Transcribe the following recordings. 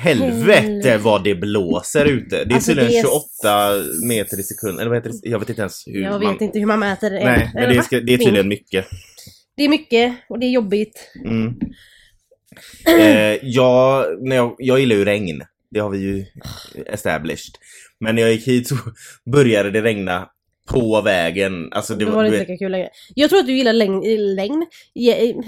Helvete vad det blåser ute. Det är Alltså, tydligen det är 28 meter i sekunden. Eller vad heter det? Jag vet inte ens hur Jag man... vet inte hur man mäter det. Nej, men det, ska, det är tydligen mycket. Det är mycket och det är jobbigt. Mm. Eh, jag, när jag, jag gillar ju regn. Det har vi ju established. Men när jag gick hit så började det regna på vägen. Alltså det Då var, var det inte lika kul längre. Jag tror att du gillar längd... längd.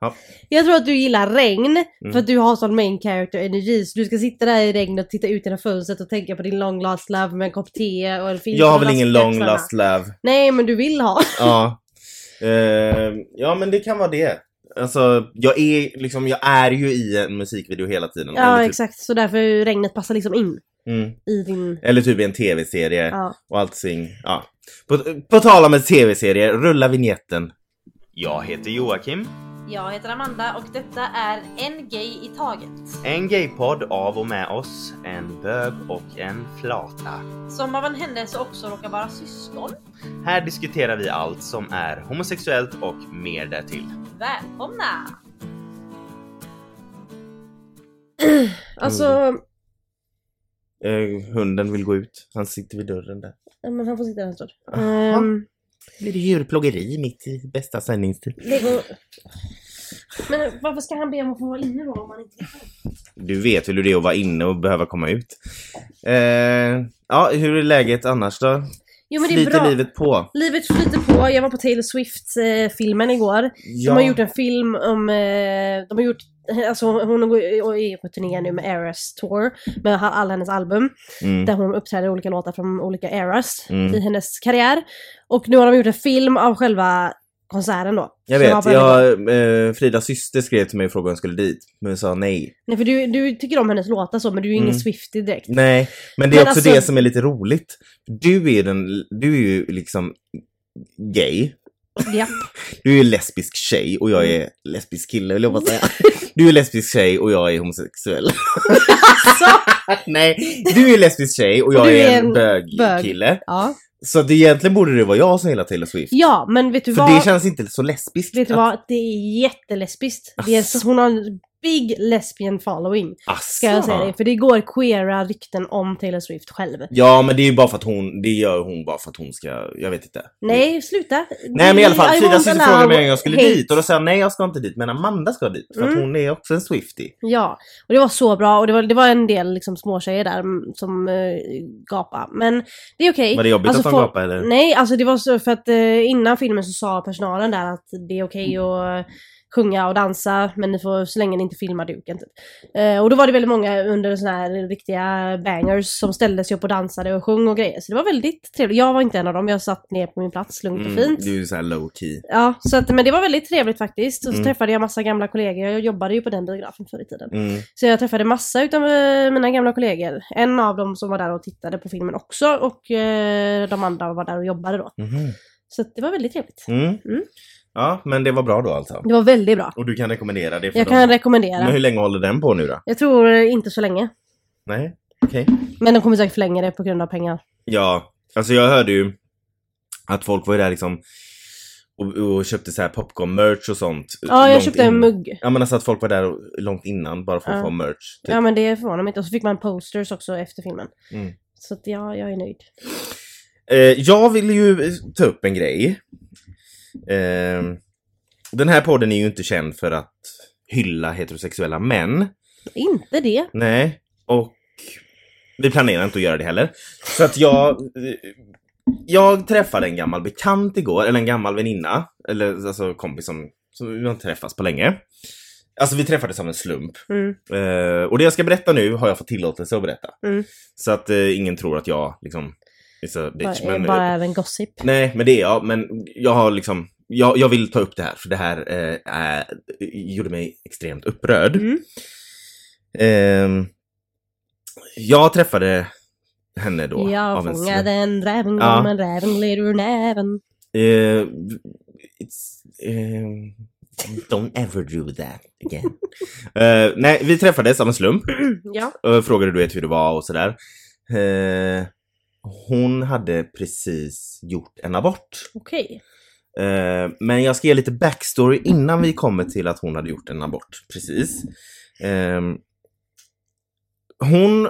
Ja, Ja. Jag tror att du gillar regn Mm. för att du har sån main character energi så du ska sitta där i regnet och titta ut genom fönstret och tänka på din long last love med en kopp te och en film. jag har väl ingen long last love. Nej men du vill ha. Ja. Eh, ja men det kan vara det. Alltså jag är liksom, jag är ju i en musikvideo hela tiden. Ja typ, exakt så därför regnet passar liksom in mm, i din... eller typ i en tv-serie Ja. och allting. Ja. På, på tal om en tv-serie, rulla vignetten. Jag heter Joakim. Jag heter Amanda och detta är En Gay i Taget. En gaypodd av och med oss, en bög och en flata. Som av en händelse också råkar vara syskon. Här diskuterar vi allt som är homosexuellt och mer därtill. Välkomna! Alltså, Eh, hunden vill gå ut, han sitter vid dörren där. ja, men han får sitta där en stund. Jaha. Um, Blir det djurplågeri mitt i bästa sändningstid? Lego... Men varför ska han be om att få vara inne då om han inte Du vet väl hur det är att vara inne och behöva komma ut? Eh, ja, hur är läget annars då? Jo men det är Flyter bra. livet på? Livet flyter på. Jag var på Taylor Swift-filmen igår. Ja. De har gjort en film om... eh, De har gjort... Alltså hon är på turné nu med Eras Tour. Med alla hennes album. Mm. Där hon uppträder olika låtar från olika eras Mm. i hennes karriär. Och nu har de gjort en film av själva konserten då. Jag vet, jag, eh, Fridas syster skrev till mig och frågade om jag skulle dit. Men jag sa nej. Nej för du, du tycker om hennes låtar så men du är ju ingen Mm. Swiftie direkt. Nej, men det är Men också alltså- det som är lite roligt. Du är, den, du är ju liksom gay. Ja. Du är lesbisk tjej och jag är lesbisk kille vill jag bara säga. Du är lesbisk tjej och jag är homosexuell. Nej, du är lesbisk tjej och jag du är en bögkille. ja. Så att egentligen borde det vara jag som gillar Taylor Swift. Ja men vet du För vad? det känns inte så lesbiskt. Vet du att- vad? Det är jättelesbiskt. Det är, Asså. hon har en big lesbian following. Ska jag Asså. säga det. För det går queera rykten om Taylor Swift själv. Ja, men det är ju bara för att hon, det gör hon bara för att hon ska, jag vet inte. Nej, sluta. Nej men i alla fall, Frida syster frågade mig om jag skulle hate. dit och då sa jag nej jag ska inte dit men Amanda ska dit för att Mm. hon är också en Swiftie. Ja, och det var så bra och det var, det var en del liksom småtjejer där mm, som uh, gapade. Men det är okej. Var det jobbigt Alltså, att de gapade eller? Nej, alltså det var så för att eh, innan filmen så sa personalen där att det är okej att sjunga och dansa men ni får så länge ni inte filmar duken typ. Eh, och då var det väldigt många under såna här riktiga bangers som ställde sig upp och dansade och sjöng och grejer. Så det var väldigt trevligt. Jag var inte en av dem, jag satt ner på min plats lugnt och Mm, fint. du är ju såhär low key. Ja, så att, men det var väldigt trevligt faktiskt. Och så Mm. träffade jag massa gamla kollegor. Jag jobbade ju på den biografen förr i tiden. Mm. Så jag träffade massa utav eh, mina gamla kollegor. En av dem som var där och tittade på filmen också och eh, de andra var där och jobbade då. Mhm. Så att det var väldigt trevligt. Mm. Mm. Ja, men det var bra då alltså. Det var väldigt bra. Och du kan rekommendera det för Jag dem. kan rekommendera. Men hur länge håller den på nu då? Jag tror inte så länge. Nej, okej. Men de kommer säkert förlänga det på grund av pengar. Ja, alltså jag hörde ju att folk var ju där liksom och, och köpte så här popcorn-merch och sånt. Ja, jag köpte en in- mugg. Ja men alltså att folk var där långt innan bara för att Ja. få merch. Typ. Ja men det förvånar mig inte. Och så fick man posters också efter filmen. Mm. Så att ja, jag är nöjd. Eh, jag vill ju ta upp en grej. Eh, den här podden är ju inte känd för att hylla heterosexuella män. Inte det. Nej, och vi planerar inte att göra det heller. Så att jag... eh, Jag träffade en gammal bekant igår, eller en gammal väninna, eller alltså kompis som, som vi har inte träffats på länge. Alltså vi träffades av en slump. Mm. Eh, och det jag ska berätta nu har jag fått tillåtelse att berätta. Mm. Så att eh, ingen tror att jag liksom is a bitch. Bara, men, bara är en gossip. Nej, men det är jag. Men jag har liksom... Jag, jag vill ta upp det här, för det här eh, är, gjorde mig extremt upprörd. Mm. Ehm, jag träffade henne då. Jag av en fångade en räven, Ja. men räven led ur näven. Eh, it's, ehm, don't ever do that again. Eh, nej, vi träffades av en slump. Ja. Och frågade du vet hur det var och sådär. Eh, hon hade precis gjort en abort. Okej. Eh, men jag ska ge lite backstory innan vi kommer till att hon hade gjort en abort. Precis. Ehm, hon,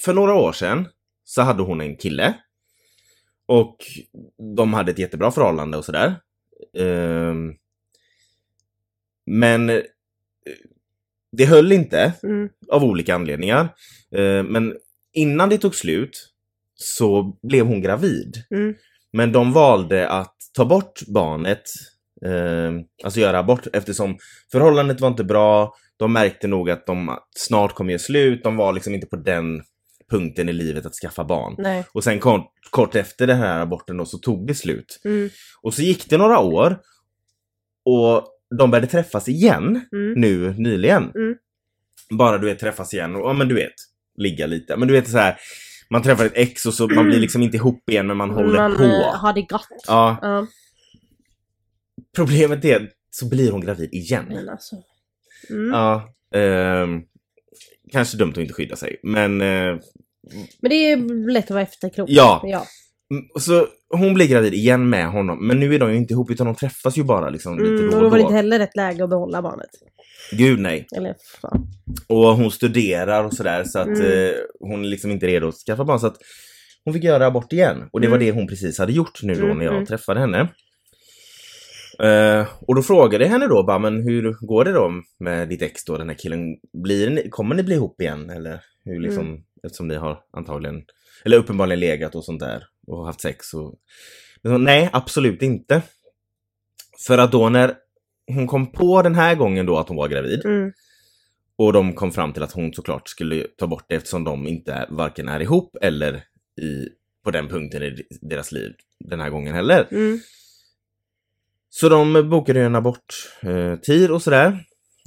för några år sedan så hade hon en kille. Och de hade ett jättebra förhållande och sådär. Ehm, men eh, det höll inte Mm. av olika anledningar. Eh, men innan det tog slut så blev hon gravid. Mm. Men de valde att ta bort barnet, eh, alltså göra abort eftersom förhållandet var inte bra. De märkte nog att de snart kommer ge slut. De var liksom inte på den punkten i livet att skaffa barn. Nej. Och sen kort, kort efter den här aborten då så tog det slut. Mm. Och så gick det några år och de började träffas igen Mm. nu nyligen. Mm. Bara du vet träffas igen och ja men du vet ligga lite. Men du vet så här man träffar ett ex och så man blir liksom inte ihop igen men man håller Man på. eh, har det gott. Ja, Ja. problemet är så blir hon gravid igen. Men alltså. Mm. Ja, ehm, kanske dumt att inte skydda sig men eh, Men det är lätt att vara efterklok. Ja. ja. mm, så hon blir gravid igen med honom men nu är de ju inte ihop utan de träffas ju bara liksom lite Mm, då och då och var det då. inte heller rätt läge att behålla barnet. Gud nej. Eller fan. Och hon studerar och sådär så att Mm. eh, hon är liksom inte redo att skaffa barn så att hon fick göra abort igen. Och det var Mm. det hon precis hade gjort nu då Mm, när jag mm. träffade henne. Eh, och då frågade jag henne då bara, men hur går det då med ditt ex då, den här killen? Blir ni, kommer ni bli ihop igen eller? Hur liksom, Mm. eftersom ni har antagligen, eller uppenbarligen legat och sånt där och haft sex och... Så, nej, absolut inte. För att då när hon kom på den här gången då att hon var gravid Mm. och de kom fram till att hon såklart skulle ta bort det eftersom de inte varken är ihop eller i, på den punkten i deras liv den här gången heller. Mm. Så de bokade ju en aborttid eh, tid och sådär.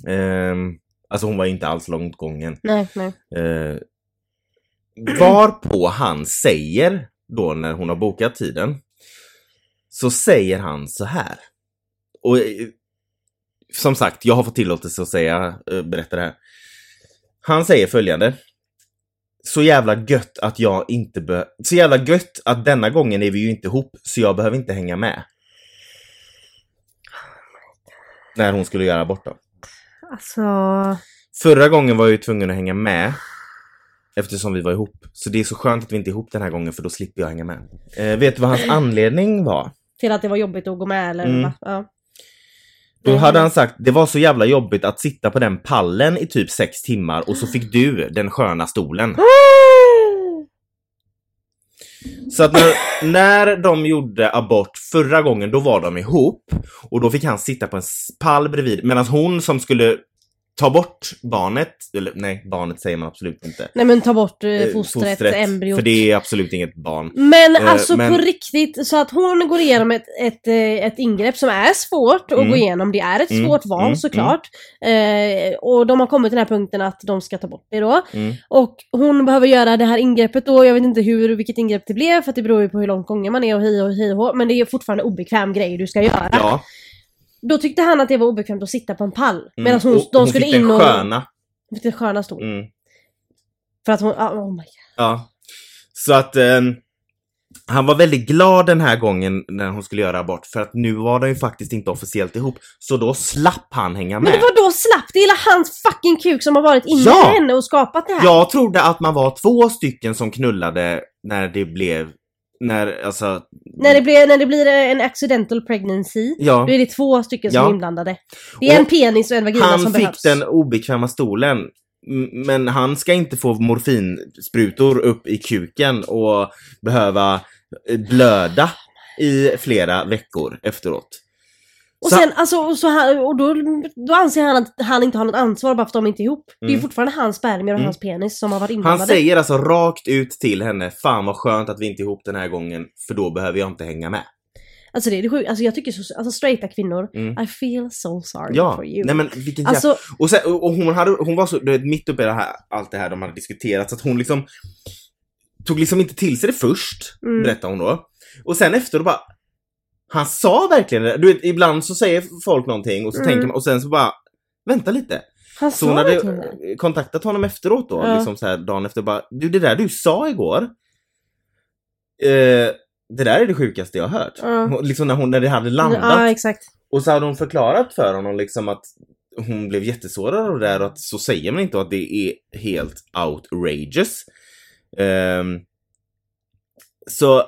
Ehm, alltså hon var inte alls långt gången. Nej, nej. Eh, varpå han säger då när hon har bokat tiden. Så säger han så här. Och eh, som sagt, jag har fått tillåtelse att säga, eh, berätta det här. Han säger följande. Så jävla gött att jag inte be- Så jävla gött att denna gången är vi ju inte ihop, så jag behöver inte hänga med. När hon skulle göra abort då. Alltså. Förra gången var jag ju tvungen att hänga med. Eftersom vi var ihop. Så det är så skönt att vi inte är ihop den här gången för då slipper jag hänga med. Eh, vet du vad hans anledning var? Till att det var jobbigt att gå med eller Mm. Ja. Då Nej. hade han sagt det var så jävla jobbigt att sitta på den pallen i typ sex timmar och så fick du den sköna stolen. Så att när, när de gjorde abort förra gången då var de ihop och då fick han sitta på en pall bredvid medan hon som skulle ta bort barnet, eller nej barnet säger man absolut inte. Nej men ta bort eh, Eh, fostret, embryot. För det är absolut inget barn. Men Eh, alltså men- på riktigt, så att hon går igenom ett, ett, eh, ett ingrepp som är svårt att Mm. gå igenom. Det är ett Mm, svårt val mm, såklart. Eh, och de har kommit till den här punkten att de ska ta bort det då. Mm. Och hon behöver göra det här ingreppet då. Jag vet inte hur, vilket ingrepp det blev för att det beror ju på hur långt gången man är och hej och hej och. Men det är fortfarande obekväm grej du ska göra. Ja. Då tyckte han att det var obekvämt att sitta på en pall. Mm. Medan hon, och de hon skulle fick in och... sköna. Fick den sköna stol. Mm. För att hon, ah, oh my god. Ja. Så att ehm, han var väldigt glad den här gången när hon skulle göra abort för att nu var de ju faktiskt inte officiellt ihop. Så då slapp han hänga med. Men vadå slapp? Det är hela hans fucking kuk som har varit inne Ja! i henne och skapat det här. Jag trodde att man var två stycken som knullade när det blev, när alltså... När, det blir, när det blir en accidental pregnancy, Ja. då är det två stycken som Ja. är inblandade. Det är Och en penis och en vagina Han som fick behövs. den obekväma stolen. Men han ska inte få morfinsprutor upp i kuken och behöva eh, blöda i flera veckor efteråt. Och Så- sen, alltså, och så han, och då, då anser han att han inte har något ansvar bara för att de inte är ihop. Det är ju Mm. fortfarande hans spermier och Mm. hans penis som har varit Han inblandade. säger alltså rakt ut till henne, fan vad skönt att vi inte är ihop den här gången, för då behöver jag inte hänga med. Alltså det är det sjuka. Alltså jag tycker så, alltså straighta kvinnor, Mm. I feel so sorry Ja, for you. nej men vilken jävla... alltså, Och, sen, och hon, hade, hon var så, du vet, mitt uppe i det här, allt det här de hade diskuterat, så att hon liksom tog liksom inte till sig det först, Mm. berättade hon då. Och sen efter då bara, han sa verkligen det. Du vet, ibland så säger folk någonting och så Mm. tänker man, och sen så bara, vänta lite. han Så hon hade det. kontaktat honom efteråt då, Ja. liksom så här dagen efter bara, du det där du sa igår, eh, det där är det sjukaste jag har hört. Ja. Liksom när, hon, när det hade landat. Ja, exakt. Och så hade hon förklarat för honom liksom att hon blev jättesårad av det där och att så säger man inte och att det är helt outrageous. Ehm, så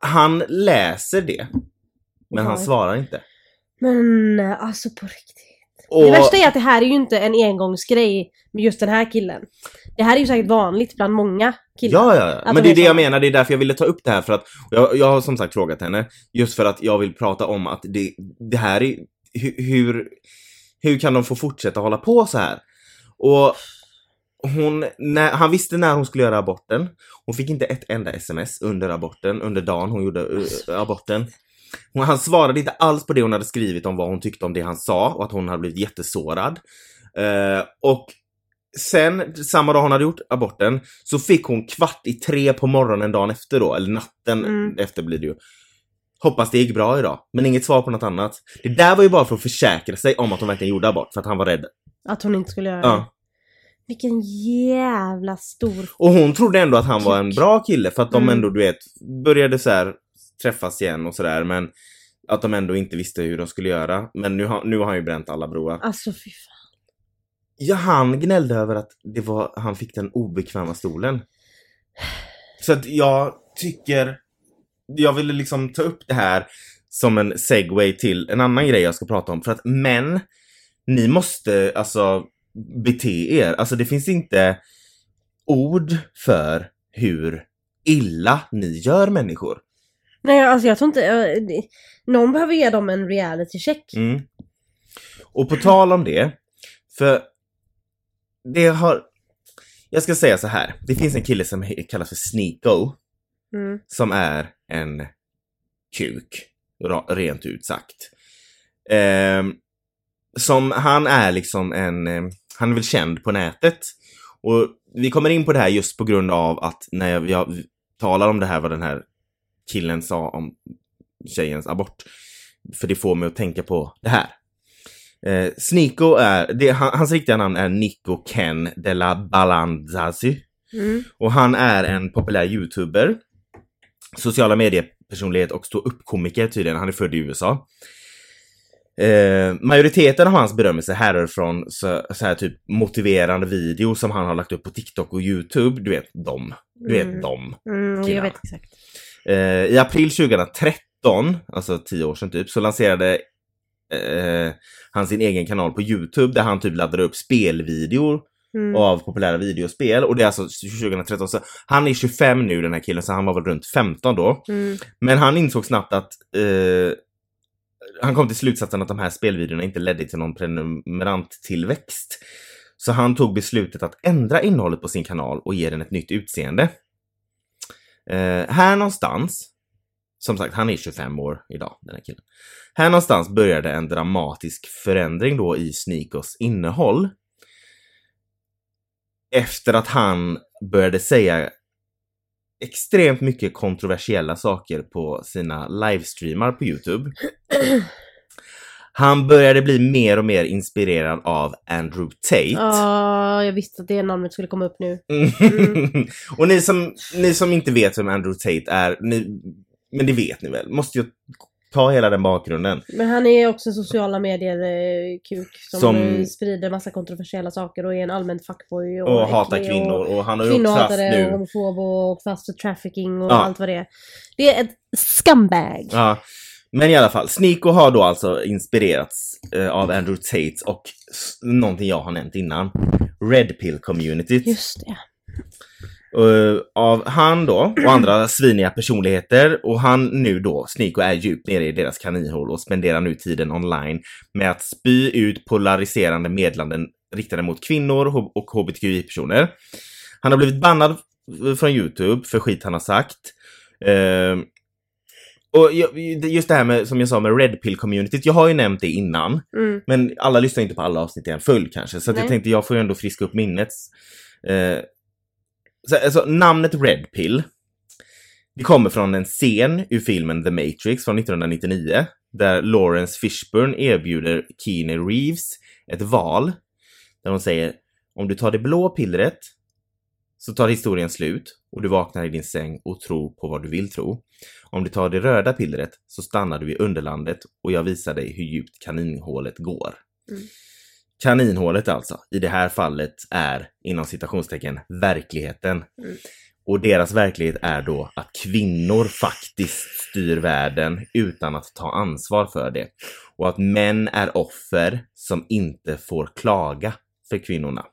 han läser det. Men han svarar inte. Men eh, alltså på riktigt. Och, Det värsta är att det här är ju inte en engångsgrej med just den här killen. Det här är ju säkert vanligt bland många killar. Ja, ja, ja. Men de det är det jag menar. Det är därför jag ville ta upp det här för att jag, jag har som sagt frågat henne just för att jag vill prata om att det, det här är hur, hur kan de få fortsätta hålla på så här? Och hon, när, han visste när hon skulle göra aborten. Hon fick inte ett enda sms under aborten, under dagen hon gjorde uh, aborten. Hon, han svarade inte alls på det hon hade skrivit om vad hon tyckte om det han sa och att hon hade blivit jättesårad. Eh, och sen, samma dag hon hade gjort aborten, så fick hon kvart i tre på morgonen dagen efter då, eller natten Mm. efter blir det ju. Hoppas det gick bra idag, men inget svar på något annat. Det där var ju bara för att försäkra sig om att hon verkligen gjorde abort, för att han var rädd. Att hon inte skulle göra det. Ja. Vilken jävla stor... Och hon trodde ändå att han var en bra kille, för att de Mm. ändå, du vet, började så här träffas igen och sådär, men att de ändå inte visste hur de skulle göra. Men nu har, nu har han ju bränt alla broar. Alltså fy fan. Ja, han gnällde över att det var, han fick den obekväma stolen. Så att jag tycker, jag ville liksom ta upp det här som en segway till en annan grej jag ska prata om. För att män, ni måste alltså bete er. Alltså det finns inte ord för hur illa ni gör människor. Nej alltså jag tror inte... eh, det- Någon behöver ge dem en reality check. Mm. Och på tal om det, för det har... Jag ska säga så här. Det finns en kille som kallas för Sneeko, Mm. som är en kuk, rent ut sagt. Ehm, som, han är liksom en, eh, han är väl känd på nätet. Och vi kommer in på det här just på grund av att när jag, jag talar om det här, vad den här killen sa om tjejens abort. För det får mig att tänka på det här. Eh, Sneeko är, det, han, hans riktiga namn är Nico Ken de la Balanzasi. Mm. Och han är en populär youtuber, sociala mediepersonlighet och stå upp komiker tydligen. Han är född i USA. Eh, majoriteten av hans berömmelse härrör från så, så här typ motiverande videos som han har lagt upp på TikTok och YouTube. Du vet dem. Du vet Mm. dem. Mm, Killar. jag vet exakt. Eh, I april 2013, alltså tio år sedan typ, så lanserade eh, han sin egen kanal på YouTube där han typ laddade upp spelvideor Mm. av populära videospel och det är alltså 2013. Så han är 25 nu den här killen så han var väl runt 15 då. Mm. Men han insåg snabbt att eh, han kom till slutsatsen att de här spelvideorna inte ledde till någon prenumeranttillväxt. Så han tog beslutet att ändra innehållet på sin kanal och ge den ett nytt utseende. Eh, här någonstans, som sagt han är 25 år idag den här killen. Här någonstans började en dramatisk förändring då i Sneakos innehåll. Efter att han började säga extremt mycket kontroversiella saker på sina livestreamar på Youtube. Han började bli mer och mer inspirerad av Andrew Tate. Ja, jag visste att det namnet skulle komma upp nu. Mm. och ni som, ni som inte vet vem Andrew Tate är, ni, men det vet ni väl, måste ju ta hela den bakgrunden. Men han är också sociala medier-kuk som, Som- eh, sprider massa kontroversiella saker och är en allmänt fuckboy. Och, Och hatar kvinnor och han har Och ju också haft kvinnohatare och nu... homofob och fast trafficking och Ja. allt vad det är. Det är ett scumbag. Ja. Men i alla fall, Sneeko har då alltså inspirerats eh, av Andrew Tate och någonting jag har nämnt innan. Red Pill communityt. Just det. Eh, av han då och andra sviniga personligheter och han nu då, Sneeko är djupt nere i deras kaninhål och spenderar nu tiden online med att spy ut polariserande meddelanden riktade mot kvinnor och hbtqi-personer. Han har blivit bannad från Youtube för skit han har sagt. Eh, och just det här med, som jag sa med Red Pill communityt, jag har ju nämnt det innan. Mm. Men alla lyssnar inte på alla avsnitt i en följd kanske, så att jag tänkte jag får ju ändå friska upp minnet. Eh, alltså, namnet Red Pill, det kommer från en scen ur filmen The Matrix från 1999, där Lawrence Fishburne erbjuder Keanu Reeves ett val, där hon säger om du tar det blå pillret så tar historien slut och du vaknar i din säng och tror på vad du vill tro. Om du tar det röda pillret så stannar du i underlandet och jag visar dig hur djupt kaninhålet går. Mm. Kaninhålet alltså, i det här fallet är inom citationstecken verkligheten. Mm. Och deras verklighet är då att kvinnor faktiskt styr världen utan att ta ansvar för det. Och att män är offer som inte får klaga för kvinnorna.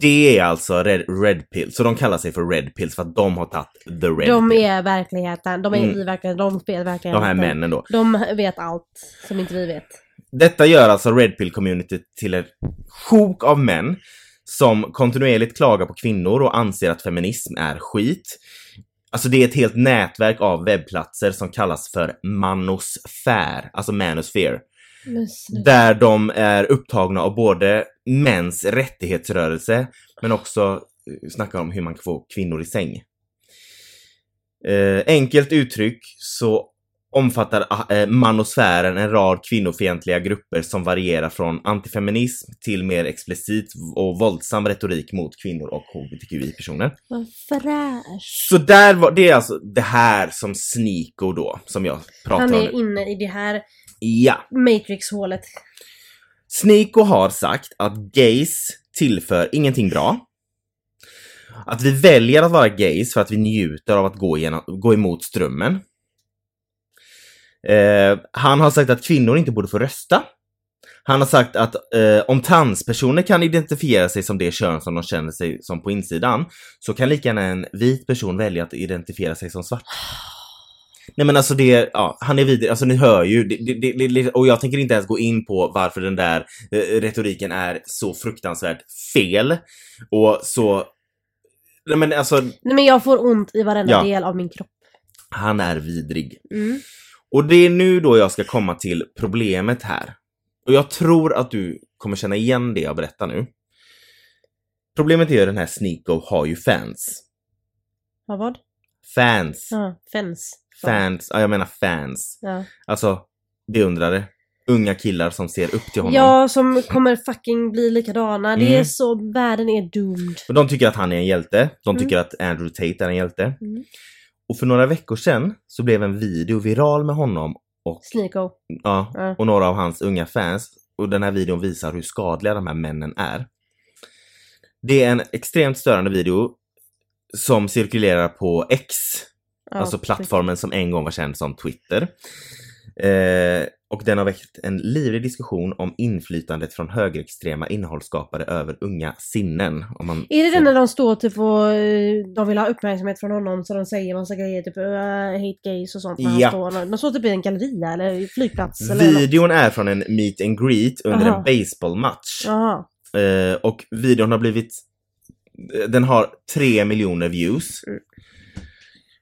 Det är alltså red, red pill, så de kallar sig för red pills för att de har tagit the red De är verkligheten, de är Mm. i verkligheten, de spelar verkligheten. De här männen då. De vet allt som inte vi vet. Detta gör alltså Red Pill Community till ett sjok av män som kontinuerligt klagar på kvinnor och anser att feminism är skit. Alltså det är ett helt nätverk av webbplatser som kallas för manosfär, alltså manosphere. Där de är upptagna av både mäns rättighetsrörelse men också eh, snackar om hur man kan få kvinnor i säng. Eh, enkelt uttryck så omfattar eh, manosfären en rad kvinnofientliga grupper som varierar från antifeminism till mer explicit och våldsam retorik mot kvinnor och hbtqi-personer. Vad fräsch. Så där var, det är alltså det här som Sneeko då, som jag pratar Han om är nu. inne i det här Ja. Matrix-hålet. Sneeko har sagt att gays tillför ingenting bra. Att vi väljer att vara gays för att vi njuter av att gå, igenom, gå emot strömmen. Eh, han har sagt att kvinnor inte borde få rösta. Han har sagt att eh, om transpersoner kan identifiera sig som det kön som de känner sig som på insidan, så kan lika gärna en vit person välja att identifiera sig som svart. Nej men alltså det, ja, han är vidare, alltså ni hör ju, det, det, det, och jag tänker inte ens gå in på varför den där eh, retoriken är så fruktansvärt fel och så... Nej men alltså, Nej men jag får ont i varenda Ja. del av min kropp. han är vidrig. Mm. Och det är nu då jag ska komma till problemet här. Och jag tror att du kommer känna igen det jag berättar nu. Problemet är ju den här Sneeko har ju fans. Ja, vad? Fans. Ja, fens. Fans. Ja, jag menar fans. Ja. Alltså, beundrare. Unga killar som ser upp till honom. ja, som kommer fucking bli likadana. Det är Mm. så, världen är doomed. Och de tycker att han är en hjälte. De Mm. tycker att Andrew Tate är en hjälte. Mm. Och för några veckor sedan så blev en video viral med honom och, Sneeko. ja, och några av hans unga fans. Och den här videon visar hur skadliga de här männen är. Det är en extremt störande video som cirkulerar på X, Ja, alltså plattformen som en gång var känd som Twitter. Eh, och den har väckt en livlig diskussion om inflytandet från högerextrema innehållsskapare över unga sinnen. Om man Är det den när de står typ och eh, de vill ha uppmärksamhet från honom så de säger massa grejer typ uh, hate gays och sånt när Ja. han står. De står typ i en galleria eller flygplats eller något. Videon är från en meet and greet under Aha. en baseballmatch. Eh, och videon har blivit... Den har tre miljoner views. Mm.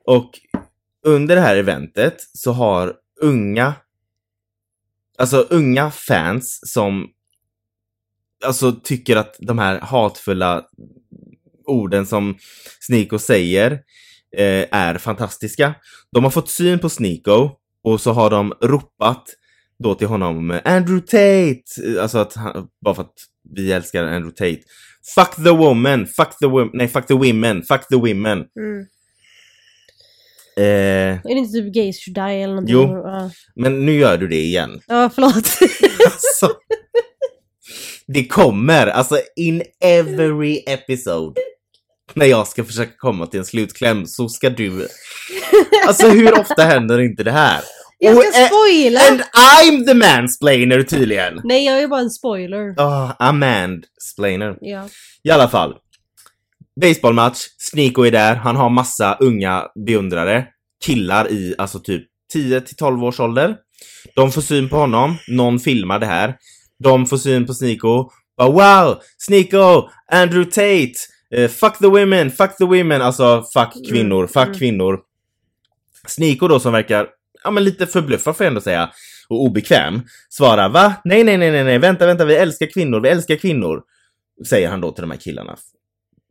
Och under det här eventet så har unga... Alltså unga fans som alltså tycker att de här hatfulla orden som Sneeko säger eh, är fantastiska. De har fått syn på Sneeko och så har de ropat då till honom Andrew Tate! Alltså att han, bara för att vi älskar Andrew Tate. Fuck the woman, fuck the women, nej fuck the women, fuck the women. Mm. Eh, Är det inte typ gays should die eller någonting? Jo. Ja, men nu gör du det igen. ja förlåt. Alltså, det kommer, alltså in every episode. När jag ska försöka komma till en slutkläm så ska du... Alltså hur ofta händer inte det här? Jag Och, ska eh, spoila! And I'm the mansplainer tydligen! Nej jag är bara en spoiler. Ah, a mansplainer. Ja. I alla fall. Baseballmatch, Sneeko är där, han har massa unga beundrare. Killar i alltså typ 10 till 12 års ålder. De får syn på honom, någon filmar det här. De får syn på Sneeko. Bara, wow! Sneeko! Andrew Tate! eh, fuck the women! Fuck the women! Alltså fuck Mm, kvinnor, fuck mm. kvinnor. Sneeko då som verkar, ja men lite förbluffad får jag ändå säga, och obekväm, svarar va? Nej, nej, nej, nej, nej, vänta, vänta, vi älskar kvinnor, vi älskar kvinnor. Säger han då till de här killarna.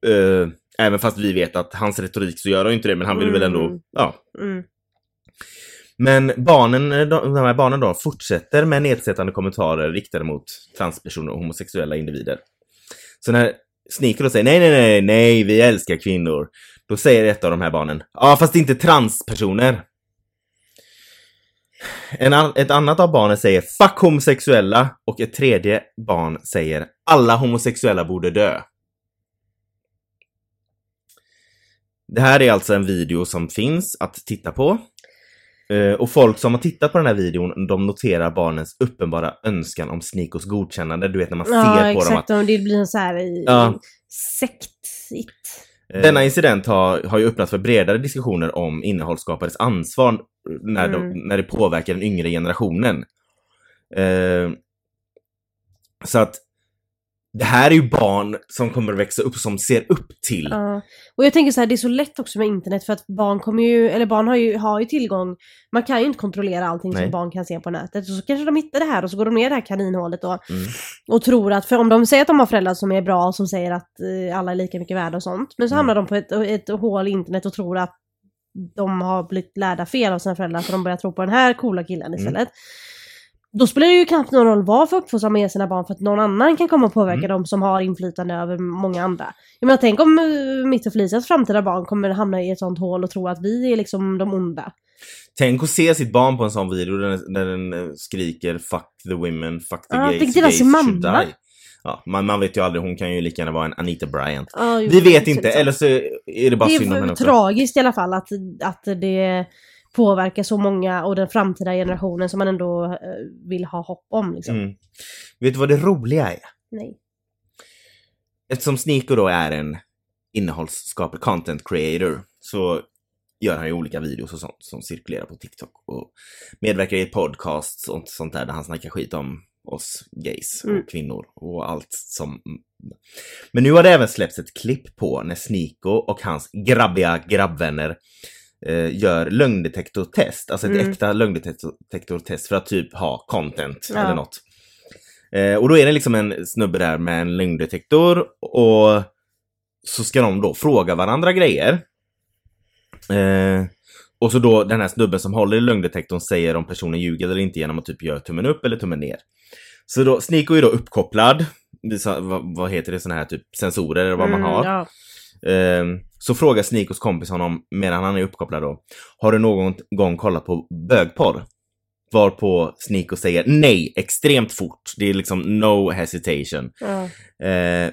Eh, även fast vi vet att hans retorik så gör han ju inte det, men han vill väl ändå, Mm. ja. Mm. Men barnen, eh, de, här barnen då fortsätter med nedsättande kommentarer riktade mot transpersoner och homosexuella individer. Så när Sneaker då säger nej, nej, nej, nej, vi älskar kvinnor. Då säger ett av de här barnen, ja fast inte transpersoner. En ett annat av barnen säger 'fuck homosexuella' och ett tredje barn säger 'alla homosexuella borde dö'. Det här är alltså en video som finns att titta på. Eh, Och folk som har tittat på den här videon, de noterar barnens uppenbara önskan om Snikos godkännande. Du vet när man ser Ja, på dem att exakt. Och det blir en så här i, Ja. sektigt. Eh, Denna incident har, har ju öppnat för bredare diskussioner om innehållsskapares ansvar när, de, Mm. när det påverkar den yngre generationen. Eh, så att det här är ju barn som kommer att växa upp som ser upp till. Ja. Och jag tänker så här, det är så lätt också med internet för att barn kommer ju, eller barn har ju, har ju tillgång, man kan ju inte kontrollera allting Nej. som barn kan se på nätet. Så kanske de hittar det här och så går de ner i det här kaninhålet då. Mm. Och tror att, för om de säger att de har föräldrar som är bra och som säger att eh, alla är lika mycket värda och sånt. Men så Mm. hamnar de på ett, ett hål i internet och tror att de har blivit lärda fel av sina föräldrar så de börjar tro på den här coola killen Mm. Då spelar det ju knappt någon roll vad man ger sina barn för att någon annan kan komma och påverka Mm. dem som har inflytande över många andra. Jag menar tänk om eh, mitt och Felicias framtida barn kommer hamna i ett sånt hål och tro att vi är liksom de onda. Tänk att se sitt barn på en sån video där den, där den eh, skriker 'fuck the women, fuck the Ja, gays, till gays sin should mamma. die'. Ja, man, man vet ju aldrig, hon kan ju lika gärna vara en Anita Bryant. Ja, jo, Vi vet så inte, liksom. eller så är det bara Det synd om är henne också. tragiskt i alla fall att, att det påverkar så många och den framtida generationen som man ändå eh, vill ha hopp om. Liksom. Mm. Vet du vad det roliga är? Nej. Eftersom Sneako då är en innehållsskapare, content creator, så gör han ju olika videos och sånt som cirkulerar på TikTok och medverkar i podcast och sånt där där han snackar skit om oss gays Mm. och kvinnor och allt som... Men nu har det även släppts ett klipp på när Sneako och hans grabbiga grabbvänner gör lögndetektortest, alltså ett Mm. äkta lögndetektortest för att typ ha content Ja. eller något. Eh, och då är det liksom en snubbe där med en lögndetektor och så ska de då fråga varandra grejer. Eh, och så då den här snubben som håller i lögndetektorn säger om personen ljuger eller inte genom att typ göra tummen upp eller tummen ner. Så då, Sneako är då uppkopplad. Visa, vad, vad heter det, såna här typ sensorer eller vad man Mm, har. Ja. Ehm, så frågar Snikos kompis honom, medan han är uppkopplad då, har du någon gång kollat på bögporr? Varpå Sniko säger nej, extremt fort. Det är liksom no hesitation. Ja. Eh,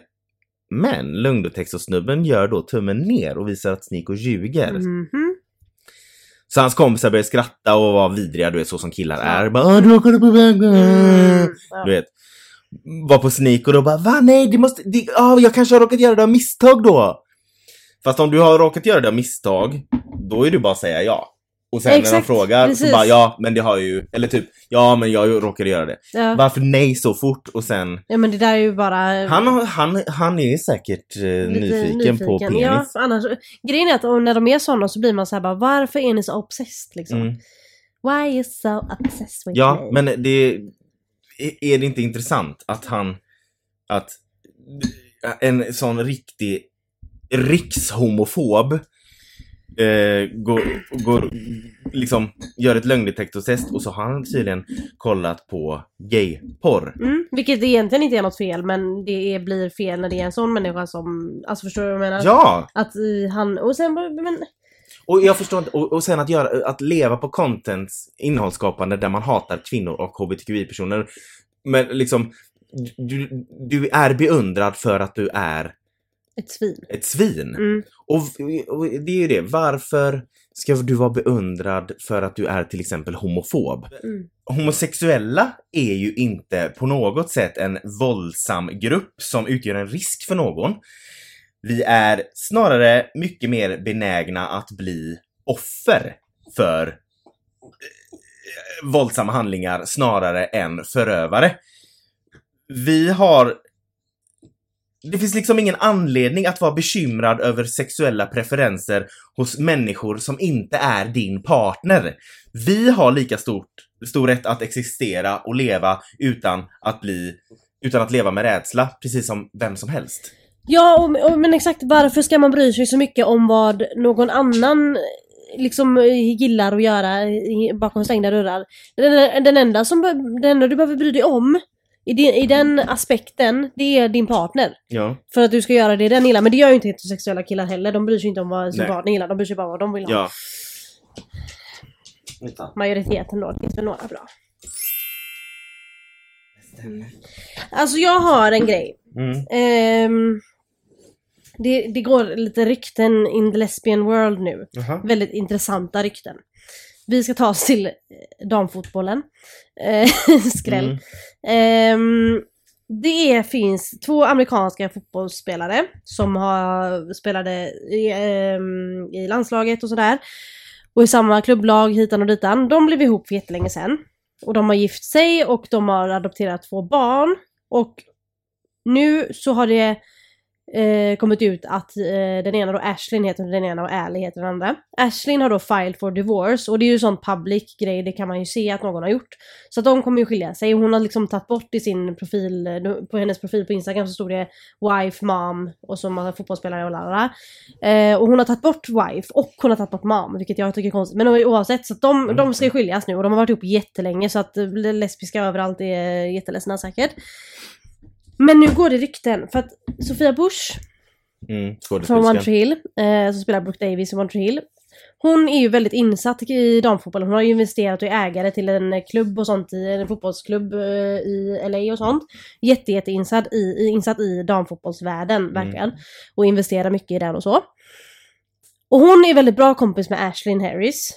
men lögndetektorsnubben gör då tummen ner och visar att Sniko ljuger. Mhm. Så hans kompisar börjar skratta och vara vidriga, du vet så som killar är. Bara, "Åh, du har kollat på bögporr! Mm. Du vet. Var på sneak och då bara va nej det måste, det, ah, jag kanske har råkat göra det av misstag då. Fast om du har råkat göra det av misstag, då är det bara att säga ja. Och sen när de Exakt, frågar precis. så bara ja men det har jag ju, eller typ ja men jag råkade göra det. Ja. Varför nej så fort och sen ja men det där är ju bara... han, har- han, han är säkert eh, lite nyfiken, på penis. Ja, annars, grejen är att när de är sådana så blir man så här bara varför är ni så obsessed liksom? Mm. Why you so obsessed with Ja, me? men det är- är det inte intressant att han att en sån riktig rikshomofob eh, går, går liksom gör ett lögndetektortest och så har han tydligen kollat på gayporr. Mm, vilket egentligen inte är något fel men det är, blir fel när det är en sån människa som, alltså förstår du vad jag menar? Ja! Att eh, han, och sen men Och jag förstår inte, och, och sen att göra, att leva på content, innehållsskapande där man hatar kvinnor och hbtqi-personer. Men liksom, du, du är beundrad för att du är ett svin. ett svin. Mm. Och, och det är ju det, varför ska du vara beundrad för att du är till exempel homofob? Mm. Homosexuella är ju inte på något sätt en våldsam grupp som utgör en risk för någon. Vi är snarare mycket mer benägna att bli offer för eh, våldsamma handlingar snarare än förövare. Vi har det finns liksom ingen anledning att vara bekymrad över sexuella preferenser hos människor som inte är din partner. Vi har lika stort, stor rätt att existera och leva utan att bli utan att leva med rädsla, precis som vem som helst. Ja, och, och, men exakt varför ska man bry sig så mycket om vad någon annan liksom gillar att göra bakom stängda dörrar? Den, den, enda som, den enda du behöver bry dig om i, din, i den aspekten, det är din partner. Ja. För att du ska göra det den gillar. Men det gör ju inte heterosexuella killar heller. De bryr sig inte om vad sin Nej. partner gillar. De bryr sig bara om vad de vill ha. Ja. majoriteten då. Det finns väl några bra. Alltså jag har en grej. Mm. Ehm, det, det går lite rykten in the lesbian world nu. Jaha. Väldigt intressanta rykten. Vi ska ta oss till eh, damfotbollen. Eh, skräll. Mm. Ehm, det finns två amerikanska fotbollsspelare som har spelade i, ehm, i landslaget och sådär. Och i samma klubblag hitan och ditan. De blev ihop för jättelänge sedan. Och de har gift sig och de har adopterat två barn. Och nu så har det eh, kommit ut att eh, den ena då Ashlyn heter den ena och Ally heter den andra. Ashlyn har då filed for divorce och det är ju sån public grej, det kan man ju se att någon har gjort. Så att de kommer ju skilja sig. Hon har liksom tagit bort i sin profil, eh, på hennes profil på Instagram så stod det wife, mom och så massa fotbollsspelare och lalala. Eh, och hon har tagit bort wife och hon har tagit bort mom, vilket jag tycker är konstigt. Men oavsett, så att de, de ska ju skiljas nu och de har varit ihop jättelänge så att eh, lesbiska överallt är jätteledsna säkert. Men nu går det rykten för att Sofia Bush Mm. från One. Tree Hill, eh, som spelar Brooke Davis i One Tree Hill. Hon är ju väldigt insatt i damfotbollen. Hon har ju investerat och är ägare till en klubb och sånt, i en fotbollsklubb eh, i LA och sånt. Jätte, jätte insatt i, i, insatt i damfotbollsvärlden, verkligen. Och investerar mycket i den och så. Och hon är väldigt bra kompis med Ashlyn Harris.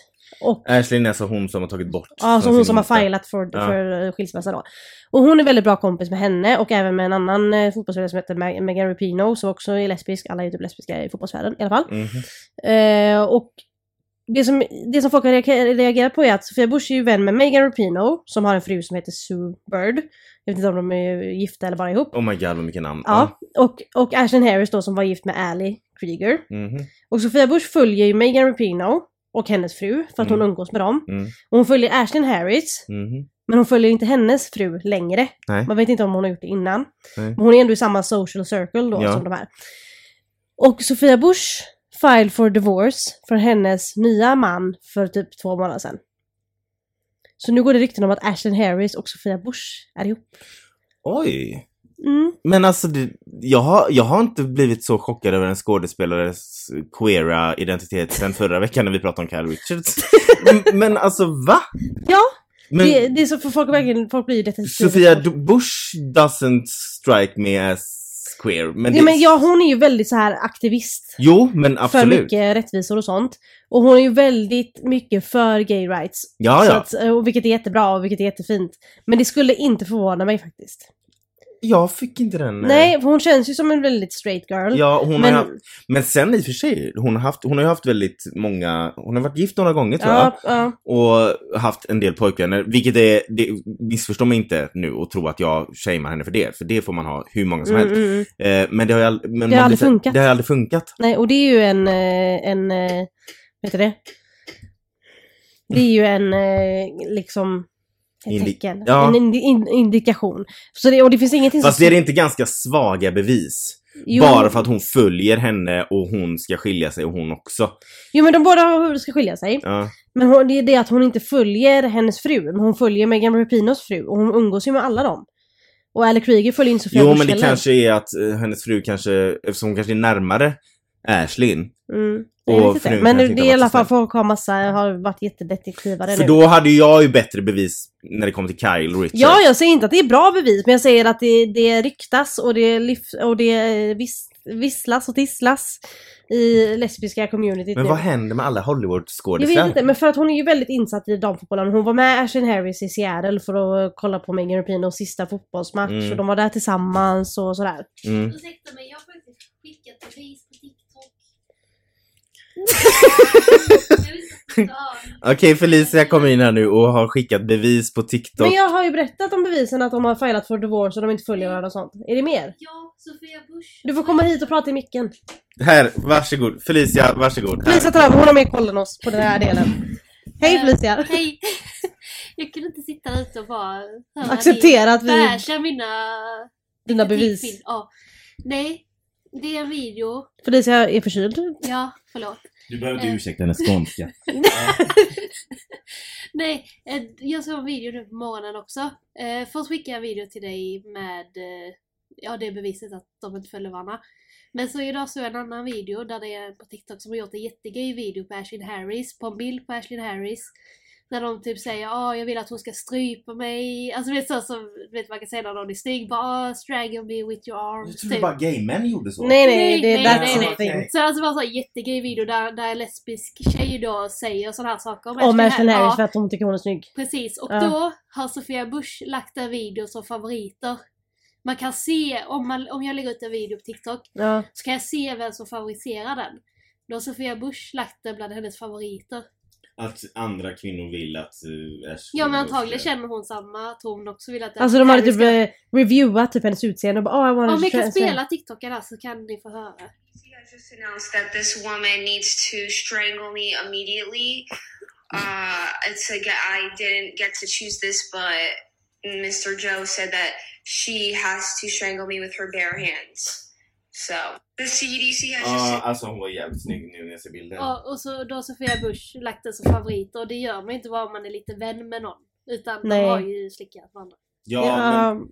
Och Ashley är alltså hon som har tagit bort. Ja, så från hon som har filat för, Ja. för eh, skilsmässa då. Och hon är väldigt bra kompis med henne och även med en annan eh, fotbollsspelare som heter Meg- Megan Rapinoe som också är lesbisk. Alla är ju typ lesbiska i fotbollsvärlden i alla fall. Mhm. Eh, och det som, det som folk har reagerat på är att Sofia Bush är ju vän med Megan Rapinoe som har en fru som heter Sue Bird. Jag vet inte om de är gifta eller bara ihop. Oh my god vad mycket namn. Ja, och, och Ashlyn Harris då som var gift med Ally Krieger. Mhm. Och Sofia Bush följer ju Megan Rapinoe och hennes fru för att hon Mm. umgås med dem. Mm. Och hon följer Ashlyn Harris Mhm. men hon följer inte hennes fru längre. Nej. Man vet inte om hon har gjort det innan. Nej. Men hon är ändå i samma social circle då Ja. som de här. Och Sofia Bush filed for divorce från hennes nya man för typ två månader sedan. Så nu går det rykten om att Ashlyn Harris och Sofia Bush är ihop. Oj. Mm. Men alltså, det, jag, har, jag har inte blivit så chockad över en skådespelares queera identitet sen förra veckan när vi pratade om Kyle Richards. Men alltså va? Ja, Men det, det är så för folk, verkligen, folk blir ju detektiver. Sofia Bush doesn't strike me as queer. Men, Ja, men ja, hon är ju väldigt så här aktivist. Jo, men För absolut. mycket rättvisor och sånt. Och hon är ju väldigt mycket för gay rights. Ja, Så ja. att, och vilket är jättebra och vilket är jättefint. Men det skulle inte förvåna mig faktiskt. Jag fick inte den... eh, Nej, för hon känns ju som en väldigt straight girl. Ja, hon men, har haft, men sen i och för sig, hon har, haft, hon har ju haft väldigt många, hon har varit gift några gånger tror jag. ja, ja. Och haft en del pojkvänner, vilket är, det, missförstå mig inte nu och tro att jag shamear henne för det, för det får man ha hur många som Mm, helst. mm, mm. Eh, men det har ju men har man aldrig funkat. Det har aldrig funkat. Nej, och det är ju en, eh, en, eh, vad heter det? Det är ju en, liksom, Indi- tecken. ja. En indi- in, indikation. Så det, och det finns ingenting Fast som... är det inte ganska svaga bevis? Jo. Bara för att hon följer henne och hon ska skilja sig och hon också. Jo men de båda ska skilja sig. Ja. Men hon, det är det att hon inte följer hennes fru, men hon följer Megan Rapinos fru och hon umgås ju med alla dem. Och Ali Krieger följer inte Sofia Jo men det kanske är att eh, hennes fru kanske, eftersom hon kanske är närmare Ashlyn. Mm. Och Jag Men det är i alla fall folk har massa, har varit jättedetektivare För nu. då hade jag ju bättre bevis när det kom till Kyle Richards. Ja, jag säger inte att det är bra bevis, men jag säger att det, det ryktas och det, lyf, och det vis, visslas och tisslas i lesbiska communityt Men nu. vad händer med alla Jag Hollywood-skådisar? vet inte, men för att hon är ju väldigt insatt i damfotbollen. Hon var med Ashlyn Harris i Seattle för att kolla på Megan Rapinos sista fotbollsmatch Mm. och de var där tillsammans och sådär. Mm. Ursäkta mig, jag har faktiskt skickat bevis. Okej, Felicia kommer in här nu och har skickat bevis på TikTok. Men jag har ju berättat om bevisen att de har filat för divorce och de inte följer varandra och sånt. Är det mer? Ja, Sofia Bush. Du får komma hit och prata i micken. Här, varsågod. Felicia, varsågod. Här. Felicia tar över, hon har mer koll än oss på den här delen. Hej Eh, Felicia! Hej! Jag kunde inte sitta ute och bara Acceptera att vi, basha mina... dina bevis. Ja. Nej, det är en video. Felicia är förkyld. Ja, förlåt. Du behöver inte ursäkta hennes skånska. Nej, eh, jag såg en video nu på morgonen också. Eh, först skickade jag en video till dig med eh, ja, det beviset att de inte följer varandra. Men så idag såg jag en annan video där det är på TikTok som har gjort en jättegay video på Ashlyn Harris, på en bild på Ashlyn Harris. När de typ säger ja jag vill att hon ska strypa mig. Alltså vet så som vet, man kan säga när någon är snygg. Bara oh, strangle me with your arms. Jag trodde typ. bara gaymän gjorde så. Nej nej, det, nej, that's nej. Så alltså bara så här jättegrej video där, där en lesbisk tjej då säger sådana här saker om Om Ashley Harris Ja, för att hon tycker hon är snygg. Precis, och Ja. då har Sofia Bush lagt en video som favoriter. Man kan se, om, man, om jag lägger ut en video på TikTok, Ja. så kan jag se vem som favoriserar den. Då har Sofia Bush lagt den bland hennes favoriter. Att andra kvinnor vill att uh, Ashley Ja men antagligen känner hon samma, att hon också vill att Alltså de hade Harry typ ska- eh, reviewat typ hennes utseende och bara oh I wanna Om jag kan spela TikToken här så kan ni få höra. I just announced that this woman needs to strangle me immediately. Uh, it's like I didn't get to choose this, but Mr. Joe said that she has to strangle me with her bare hands. So the CDC has Ja, just alltså hon var jävligt snygg nu när jag ser bilden. Och, och så då har Sofia Bush lagt den som favorit och det gör man inte bara om man är lite vän med någon. Utan Nej. de har ju slickat varandra. Ja, men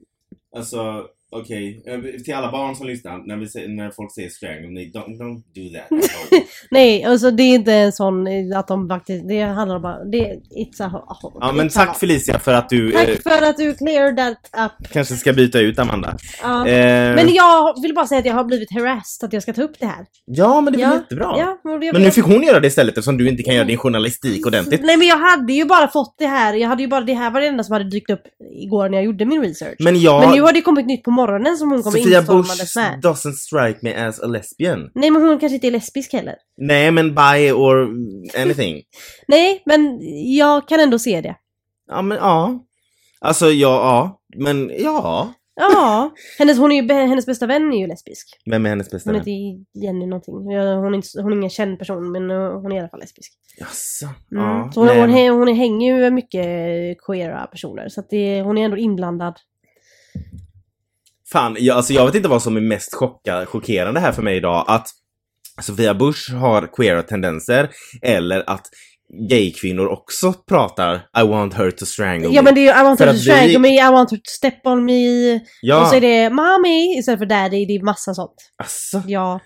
Ja, alltså okej. Eh, Till alla barn som lyssnar, när, vi när folk säger strangle, nej, don't, don't do that. nej, alltså det är inte en sån eh, att de faktiskt, det handlar bara, det it's a, ja men tack Felicia för att du eh, Tack för att du clear that up. kanske ska byta ut Amanda. Ja. Eh, Men jag vill bara säga att jag har blivit harassed att jag ska ta upp det här. ja men det var ja, jättebra. Ja, men, Men nu fick hon göra det istället eftersom du inte kan göra din journalistik ordentligt. Nej men jag hade ju bara fått det här, jag hade ju bara, det här var det enda som hade dykt upp igår när jag gjorde min research. Men jag... Men nu har det kommit nytt på morgonen som hon kommer Sofia Bush med. doesn't strike me as a lesbian. Nej men hon kanske inte är lesbisk heller. Nej men bi or anything. Nej, men jag kan ändå se det. Ja men ja. Alltså ja, ja. Men ja. Ja, hennes, hon är ju, hennes bästa vän är ju lesbisk. Vem är hennes bästa Hon vän? heter Jenny någonting. Hon är, inte, hon är ingen känd person men uh, hon är i alla fall lesbisk. Jaså? Mm. Ja. så hon, hon, hon, hon hänger ju mycket queera personer så att det, hon är ändå inblandad. Fan, jag, alltså jag vet inte vad som är mest chocka, chockerande här för mig idag. Att Sofia Bush har queera tendenser eller att gaykvinnor också pratar I want her to strangle Ja me. men det är ju I want her to strangle vi- me, I want her to step on me. ja, Och så är det mommy istället för daddy, det är massa sånt. alltså, Ja.